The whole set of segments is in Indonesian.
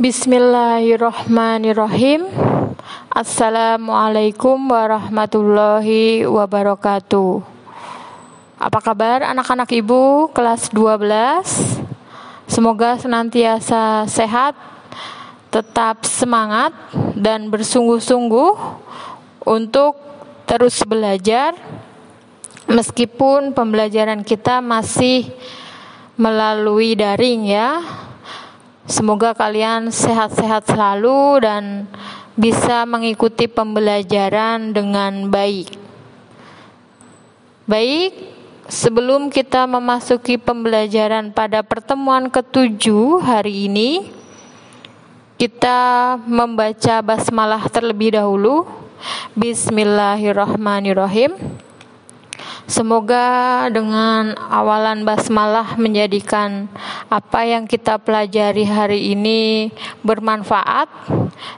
Bismillahirrahmanirrahim. Assalamualaikum warahmatullahi wabarakatuh. Apa kabar anak-anak Ibu kelas 12? Semoga senantiasa sehat, tetap semangat dan bersungguh-sungguh untuk terus belajar meskipun pembelajaran kita masih melalui daring ya. Semoga kalian sehat-sehat selalu dan bisa mengikuti pembelajaran dengan baik. Baik, sebelum kita memasuki pembelajaran pada pertemuan ketujuh hari ini, kita membaca basmalah terlebih dahulu. Bismillahirrahmanirrahim. Semoga dengan awalan basmalah menjadikan apa yang kita pelajari hari ini bermanfaat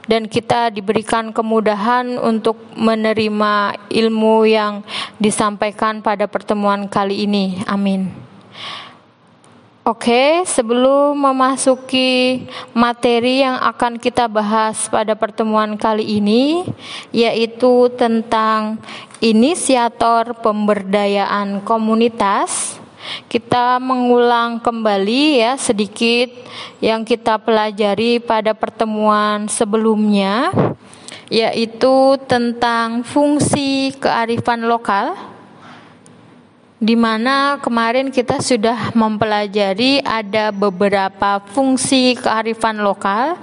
dan kita diberikan kemudahan untuk menerima ilmu yang disampaikan pada pertemuan kali ini. Amin. Oke, sebelum memasuki materi yang akan kita bahas pada pertemuan kali ini, yaitu tentang inisiator pemberdayaan komunitas, kita mengulang kembali ya sedikit yang kita pelajari pada pertemuan sebelumnya, yaitu tentang fungsi kearifan lokal di mana kemarin kita sudah mempelajari ada beberapa fungsi kearifan lokal.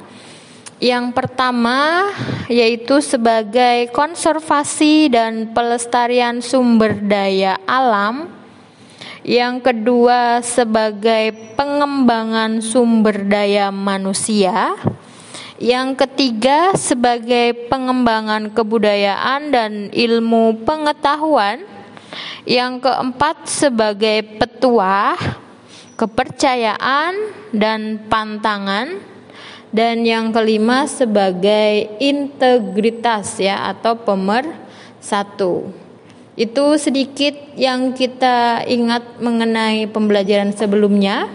Yang pertama yaitu sebagai konservasi dan pelestarian sumber daya alam. Yang kedua sebagai pengembangan sumber daya manusia. Yang ketiga sebagai pengembangan kebudayaan dan ilmu pengetahuan. Yang keempat sebagai petuah, kepercayaan dan pantangan dan yang kelima sebagai integritas ya atau pemer satu. Itu sedikit yang kita ingat mengenai pembelajaran sebelumnya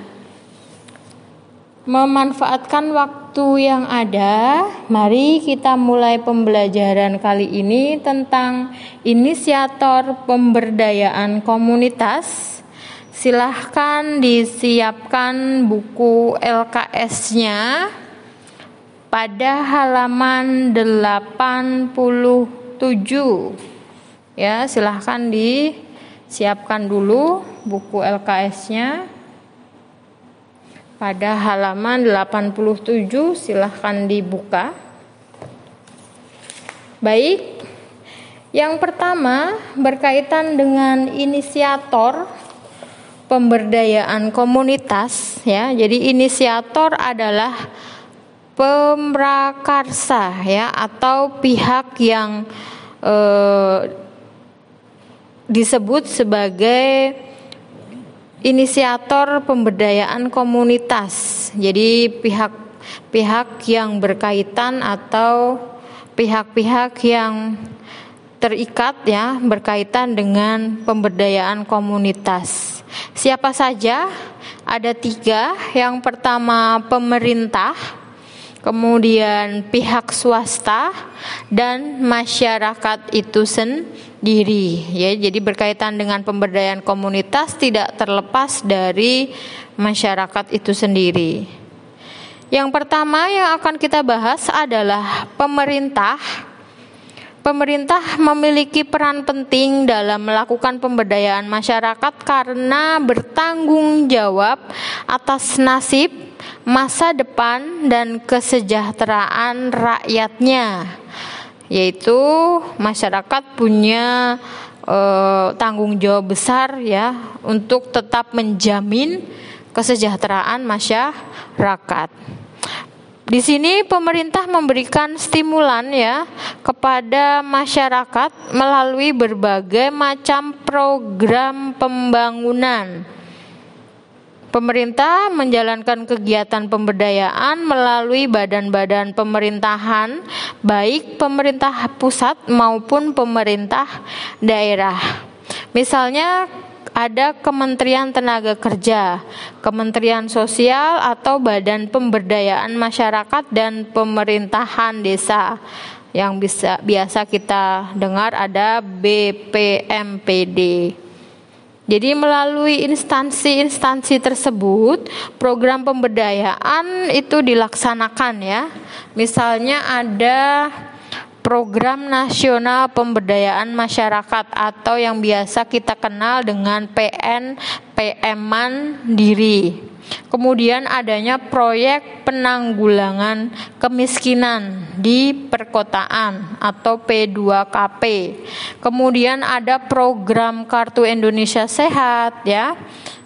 memanfaatkan waktu yang ada, mari kita mulai pembelajaran kali ini tentang inisiator pemberdayaan komunitas. Silahkan disiapkan buku LKS-nya pada halaman 87. Ya, silahkan disiapkan dulu buku LKS-nya pada halaman 87 silahkan dibuka. Baik, yang pertama berkaitan dengan inisiator pemberdayaan komunitas ya. Jadi inisiator adalah pemrakarsa ya atau pihak yang eh, disebut sebagai inisiator pemberdayaan komunitas. Jadi pihak-pihak yang berkaitan atau pihak-pihak yang terikat ya berkaitan dengan pemberdayaan komunitas. Siapa saja? Ada tiga. Yang pertama pemerintah, kemudian pihak swasta dan masyarakat itu sendiri ya. Jadi berkaitan dengan pemberdayaan komunitas tidak terlepas dari masyarakat itu sendiri. Yang pertama yang akan kita bahas adalah pemerintah. Pemerintah memiliki peran penting dalam melakukan pemberdayaan masyarakat karena bertanggung jawab atas nasib masa depan dan kesejahteraan rakyatnya yaitu masyarakat punya eh, tanggung jawab besar ya untuk tetap menjamin kesejahteraan masyarakat. Di sini pemerintah memberikan stimulan ya kepada masyarakat melalui berbagai macam program pembangunan Pemerintah menjalankan kegiatan pemberdayaan melalui badan-badan pemerintahan, baik pemerintah pusat maupun pemerintah daerah. Misalnya ada Kementerian Tenaga Kerja, Kementerian Sosial atau Badan Pemberdayaan Masyarakat dan Pemerintahan Desa. Yang bisa biasa kita dengar ada BPMPD. Jadi melalui instansi-instansi tersebut program pemberdayaan itu dilaksanakan ya. Misalnya ada Program Nasional Pemberdayaan Masyarakat atau yang biasa kita kenal dengan PN PM Mandiri. Kemudian adanya proyek penanggulangan kemiskinan di perkotaan atau P2KP. Kemudian ada program Kartu Indonesia Sehat ya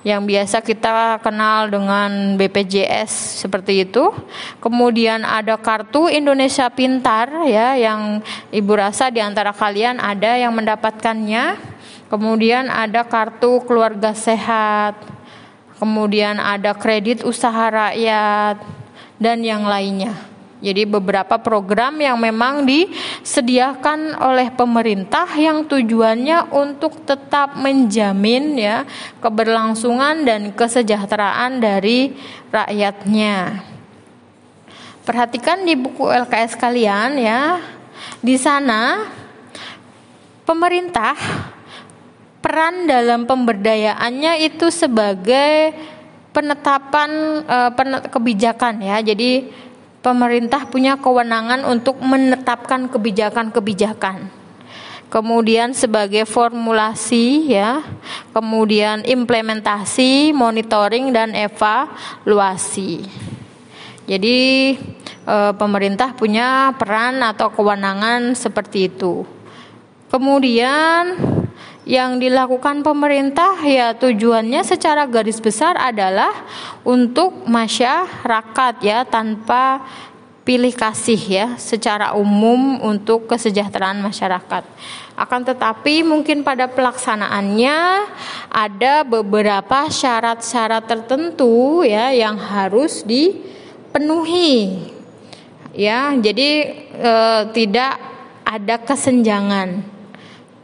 yang biasa kita kenal dengan BPJS seperti itu. Kemudian ada kartu Indonesia Pintar ya yang Ibu rasa di antara kalian ada yang mendapatkannya. Kemudian ada kartu keluarga sehat. Kemudian ada kredit usaha rakyat dan yang lainnya. Jadi beberapa program yang memang disediakan oleh pemerintah yang tujuannya untuk tetap menjamin ya keberlangsungan dan kesejahteraan dari rakyatnya. Perhatikan di buku LKS kalian ya. Di sana pemerintah peran dalam pemberdayaannya itu sebagai penetapan uh, kebijakan ya. Jadi pemerintah punya kewenangan untuk menetapkan kebijakan-kebijakan. Kemudian sebagai formulasi ya, kemudian implementasi, monitoring dan evaluasi. Jadi e, pemerintah punya peran atau kewenangan seperti itu. Kemudian yang dilakukan pemerintah ya tujuannya secara garis besar adalah untuk masyarakat ya tanpa pilih kasih ya secara umum untuk kesejahteraan masyarakat. Akan tetapi mungkin pada pelaksanaannya ada beberapa syarat-syarat tertentu ya yang harus dipenuhi. Ya, jadi e, tidak ada kesenjangan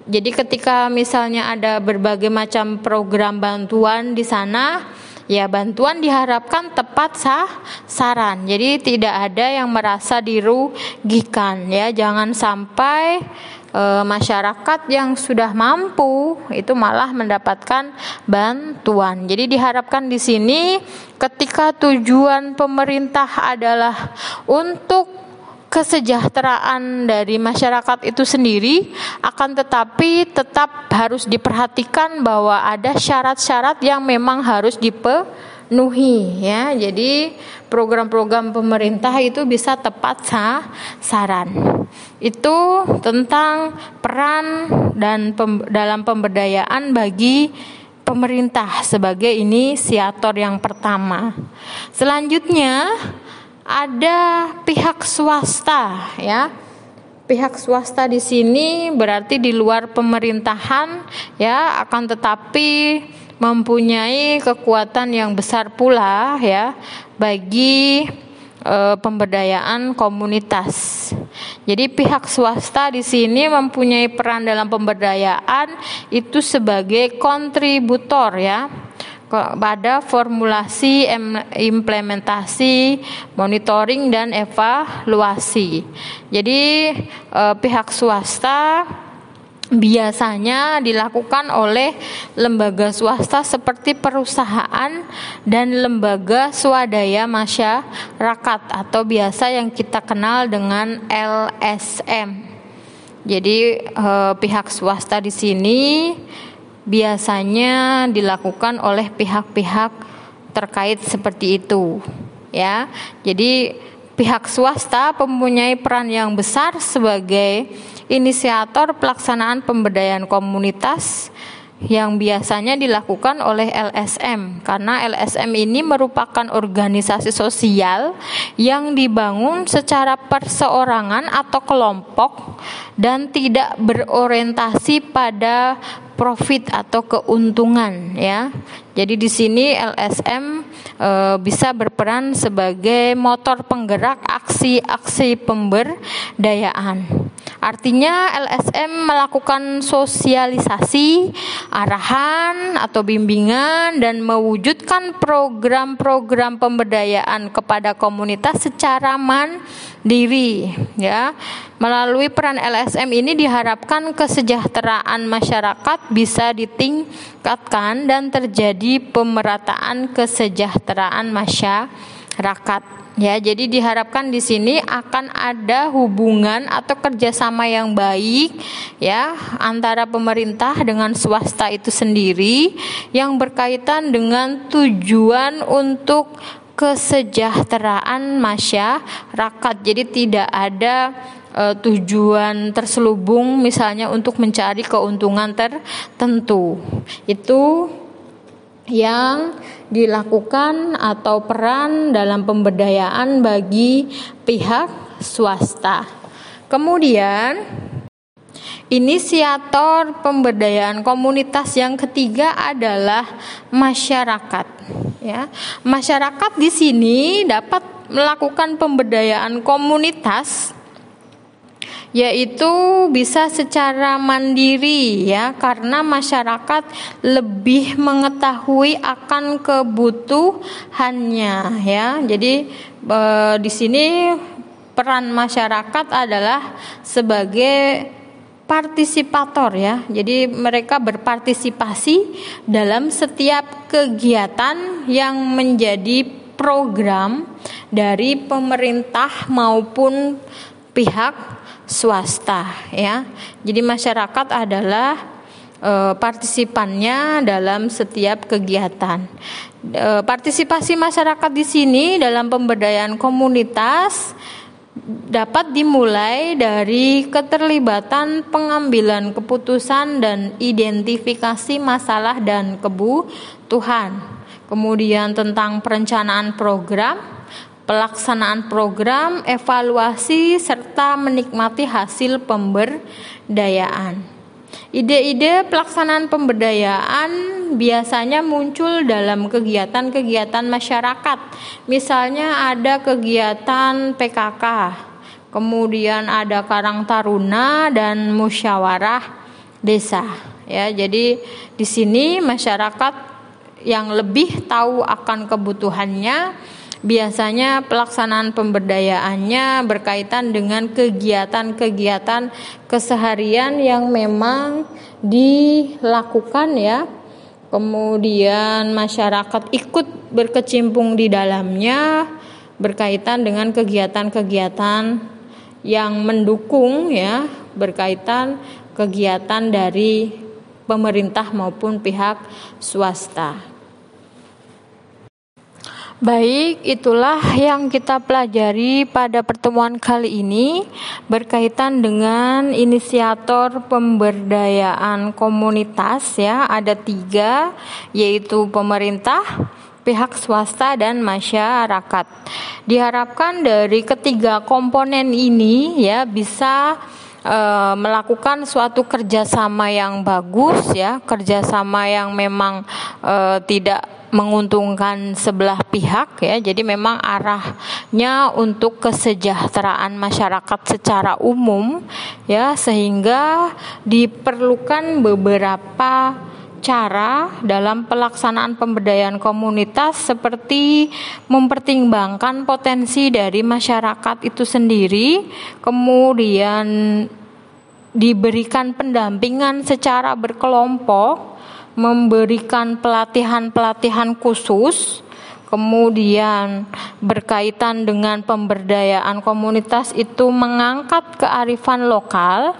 jadi ketika misalnya ada berbagai macam program bantuan di sana, ya bantuan diharapkan tepat sah saran. Jadi tidak ada yang merasa dirugikan ya. Jangan sampai e, masyarakat yang sudah mampu itu malah mendapatkan bantuan. Jadi diharapkan di sini ketika tujuan pemerintah adalah untuk kesejahteraan dari masyarakat itu sendiri akan tetapi tetap harus diperhatikan bahwa ada syarat-syarat yang memang harus dipenuhi ya. Jadi program-program pemerintah itu bisa tepat sah saran. Itu tentang peran dan pem, dalam pemberdayaan bagi pemerintah sebagai inisiator yang pertama. Selanjutnya ada pihak swasta ya. Pihak swasta di sini berarti di luar pemerintahan ya akan tetapi mempunyai kekuatan yang besar pula ya bagi e, pemberdayaan komunitas. Jadi pihak swasta di sini mempunyai peran dalam pemberdayaan itu sebagai kontributor ya pada formulasi implementasi monitoring dan evaluasi. Jadi eh, pihak swasta biasanya dilakukan oleh lembaga swasta seperti perusahaan dan lembaga swadaya masyarakat atau biasa yang kita kenal dengan LSM. Jadi eh, pihak swasta di sini biasanya dilakukan oleh pihak-pihak terkait seperti itu ya. Jadi pihak swasta mempunyai peran yang besar sebagai inisiator pelaksanaan pemberdayaan komunitas yang biasanya dilakukan oleh LSM karena LSM ini merupakan organisasi sosial yang dibangun secara perseorangan atau kelompok dan tidak berorientasi pada profit atau keuntungan ya. Jadi di sini LSM e, bisa berperan sebagai motor penggerak aksi-aksi pemberdayaan. Artinya LSM melakukan sosialisasi, arahan atau bimbingan dan mewujudkan program-program pemberdayaan kepada komunitas secara mandiri ya. Melalui peran LSM ini diharapkan kesejahteraan masyarakat bisa ditingkatkan dan terjadi pemerataan kesejahteraan masyarakat. Ya, jadi diharapkan di sini akan ada hubungan atau kerjasama yang baik ya antara pemerintah dengan swasta itu sendiri yang berkaitan dengan tujuan untuk kesejahteraan masyarakat. Jadi tidak ada uh, tujuan terselubung misalnya untuk mencari keuntungan tertentu. Itu yang dilakukan atau peran dalam pemberdayaan bagi pihak swasta. Kemudian inisiator pemberdayaan komunitas yang ketiga adalah masyarakat. Ya, masyarakat di sini dapat melakukan pemberdayaan komunitas yaitu bisa secara mandiri ya karena masyarakat lebih mengetahui akan kebutuhannya ya. Jadi e, di sini peran masyarakat adalah sebagai partisipator ya. Jadi mereka berpartisipasi dalam setiap kegiatan yang menjadi program dari pemerintah maupun pihak swasta ya. Jadi masyarakat adalah e, partisipannya dalam setiap kegiatan. E, partisipasi masyarakat di sini dalam pemberdayaan komunitas dapat dimulai dari keterlibatan pengambilan keputusan dan identifikasi masalah dan kebutuhan. Kemudian tentang perencanaan program, pelaksanaan program, evaluasi, serta menikmati hasil pemberdayaan. Ide-ide pelaksanaan pemberdayaan biasanya muncul dalam kegiatan-kegiatan masyarakat. Misalnya ada kegiatan PKK, kemudian ada Karang Taruna dan musyawarah desa. Ya, jadi di sini masyarakat yang lebih tahu akan kebutuhannya Biasanya pelaksanaan pemberdayaannya berkaitan dengan kegiatan-kegiatan keseharian yang memang dilakukan ya. Kemudian masyarakat ikut berkecimpung di dalamnya berkaitan dengan kegiatan-kegiatan yang mendukung ya berkaitan kegiatan dari pemerintah maupun pihak swasta. Baik, itulah yang kita pelajari pada pertemuan kali ini berkaitan dengan inisiator pemberdayaan komunitas ya ada tiga yaitu pemerintah, pihak swasta dan masyarakat. Diharapkan dari ketiga komponen ini ya bisa e, melakukan suatu kerjasama yang bagus ya kerjasama yang memang e, tidak menguntungkan sebelah pihak ya. Jadi memang arahnya untuk kesejahteraan masyarakat secara umum ya sehingga diperlukan beberapa cara dalam pelaksanaan pemberdayaan komunitas seperti mempertimbangkan potensi dari masyarakat itu sendiri, kemudian diberikan pendampingan secara berkelompok memberikan pelatihan-pelatihan khusus kemudian berkaitan dengan pemberdayaan komunitas itu mengangkat kearifan lokal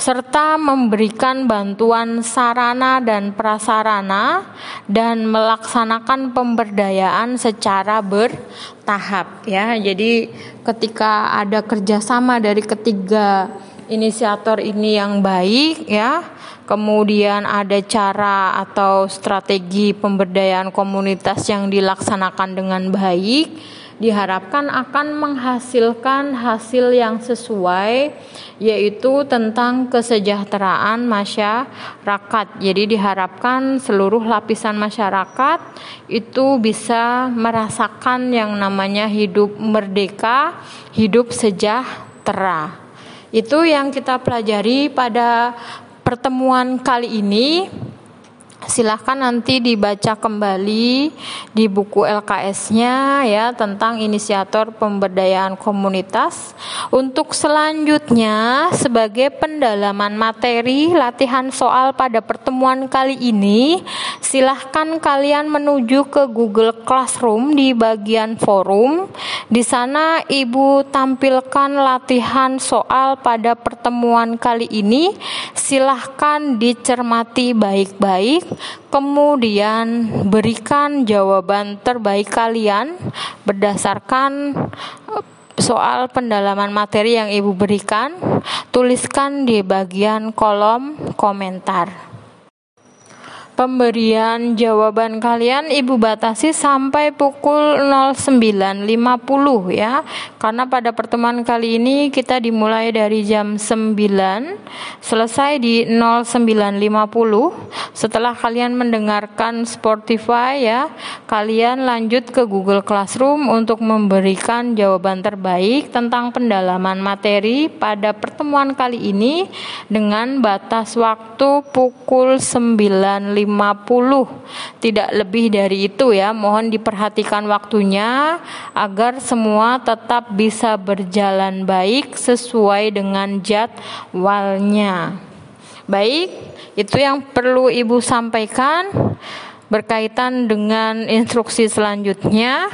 serta memberikan bantuan sarana dan prasarana dan melaksanakan pemberdayaan secara bertahap ya. Jadi ketika ada kerjasama dari ketiga inisiator ini yang baik ya kemudian ada cara atau strategi pemberdayaan komunitas yang dilaksanakan dengan baik, diharapkan akan menghasilkan hasil yang sesuai, yaitu tentang kesejahteraan masyarakat. Jadi, diharapkan seluruh lapisan masyarakat itu bisa merasakan yang namanya hidup merdeka, hidup sejahtera. Itu yang kita pelajari pada pertemuan kali ini silahkan nanti dibaca kembali di buku LKS-nya ya tentang inisiator pemberdayaan komunitas. Untuk selanjutnya sebagai pendalaman materi latihan soal pada pertemuan kali ini, silahkan kalian menuju ke Google Classroom di bagian forum. Di sana Ibu tampilkan latihan soal pada pertemuan kali ini. Silahkan dicermati baik-baik kemudian berikan jawaban terbaik kalian berdasarkan eh, soal pendalaman materi yang Ibu berikan, tuliskan di bagian kolom komentar pemberian jawaban kalian Ibu batasi sampai pukul 09.50 ya. Karena pada pertemuan kali ini kita dimulai dari jam 9 selesai di 09.50. Setelah kalian mendengarkan Spotify ya, kalian lanjut ke Google Classroom untuk memberikan jawaban terbaik tentang pendalaman materi pada pertemuan kali ini dengan batas waktu pukul 9.50 tidak lebih dari itu ya. Mohon diperhatikan waktunya agar semua tetap bisa berjalan baik sesuai dengan jadwalnya. Baik, itu yang perlu Ibu sampaikan berkaitan dengan instruksi selanjutnya.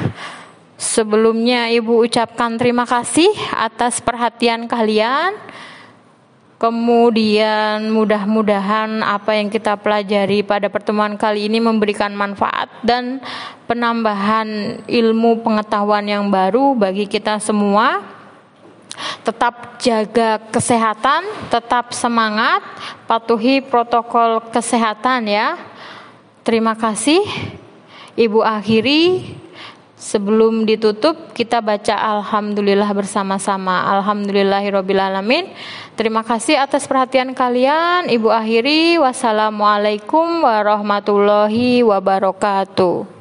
Sebelumnya Ibu ucapkan terima kasih atas perhatian kalian. Kemudian mudah-mudahan apa yang kita pelajari pada pertemuan kali ini memberikan manfaat dan penambahan ilmu pengetahuan yang baru bagi kita semua. Tetap jaga kesehatan, tetap semangat, patuhi protokol kesehatan ya. Terima kasih. Ibu akhiri Sebelum ditutup kita baca Alhamdulillah bersama-sama. Alhamdulillahirrohmanirrohim Terima kasih atas perhatian kalian. Ibu akhiri Wassalamualaikum warahmatullahi wabarakatuh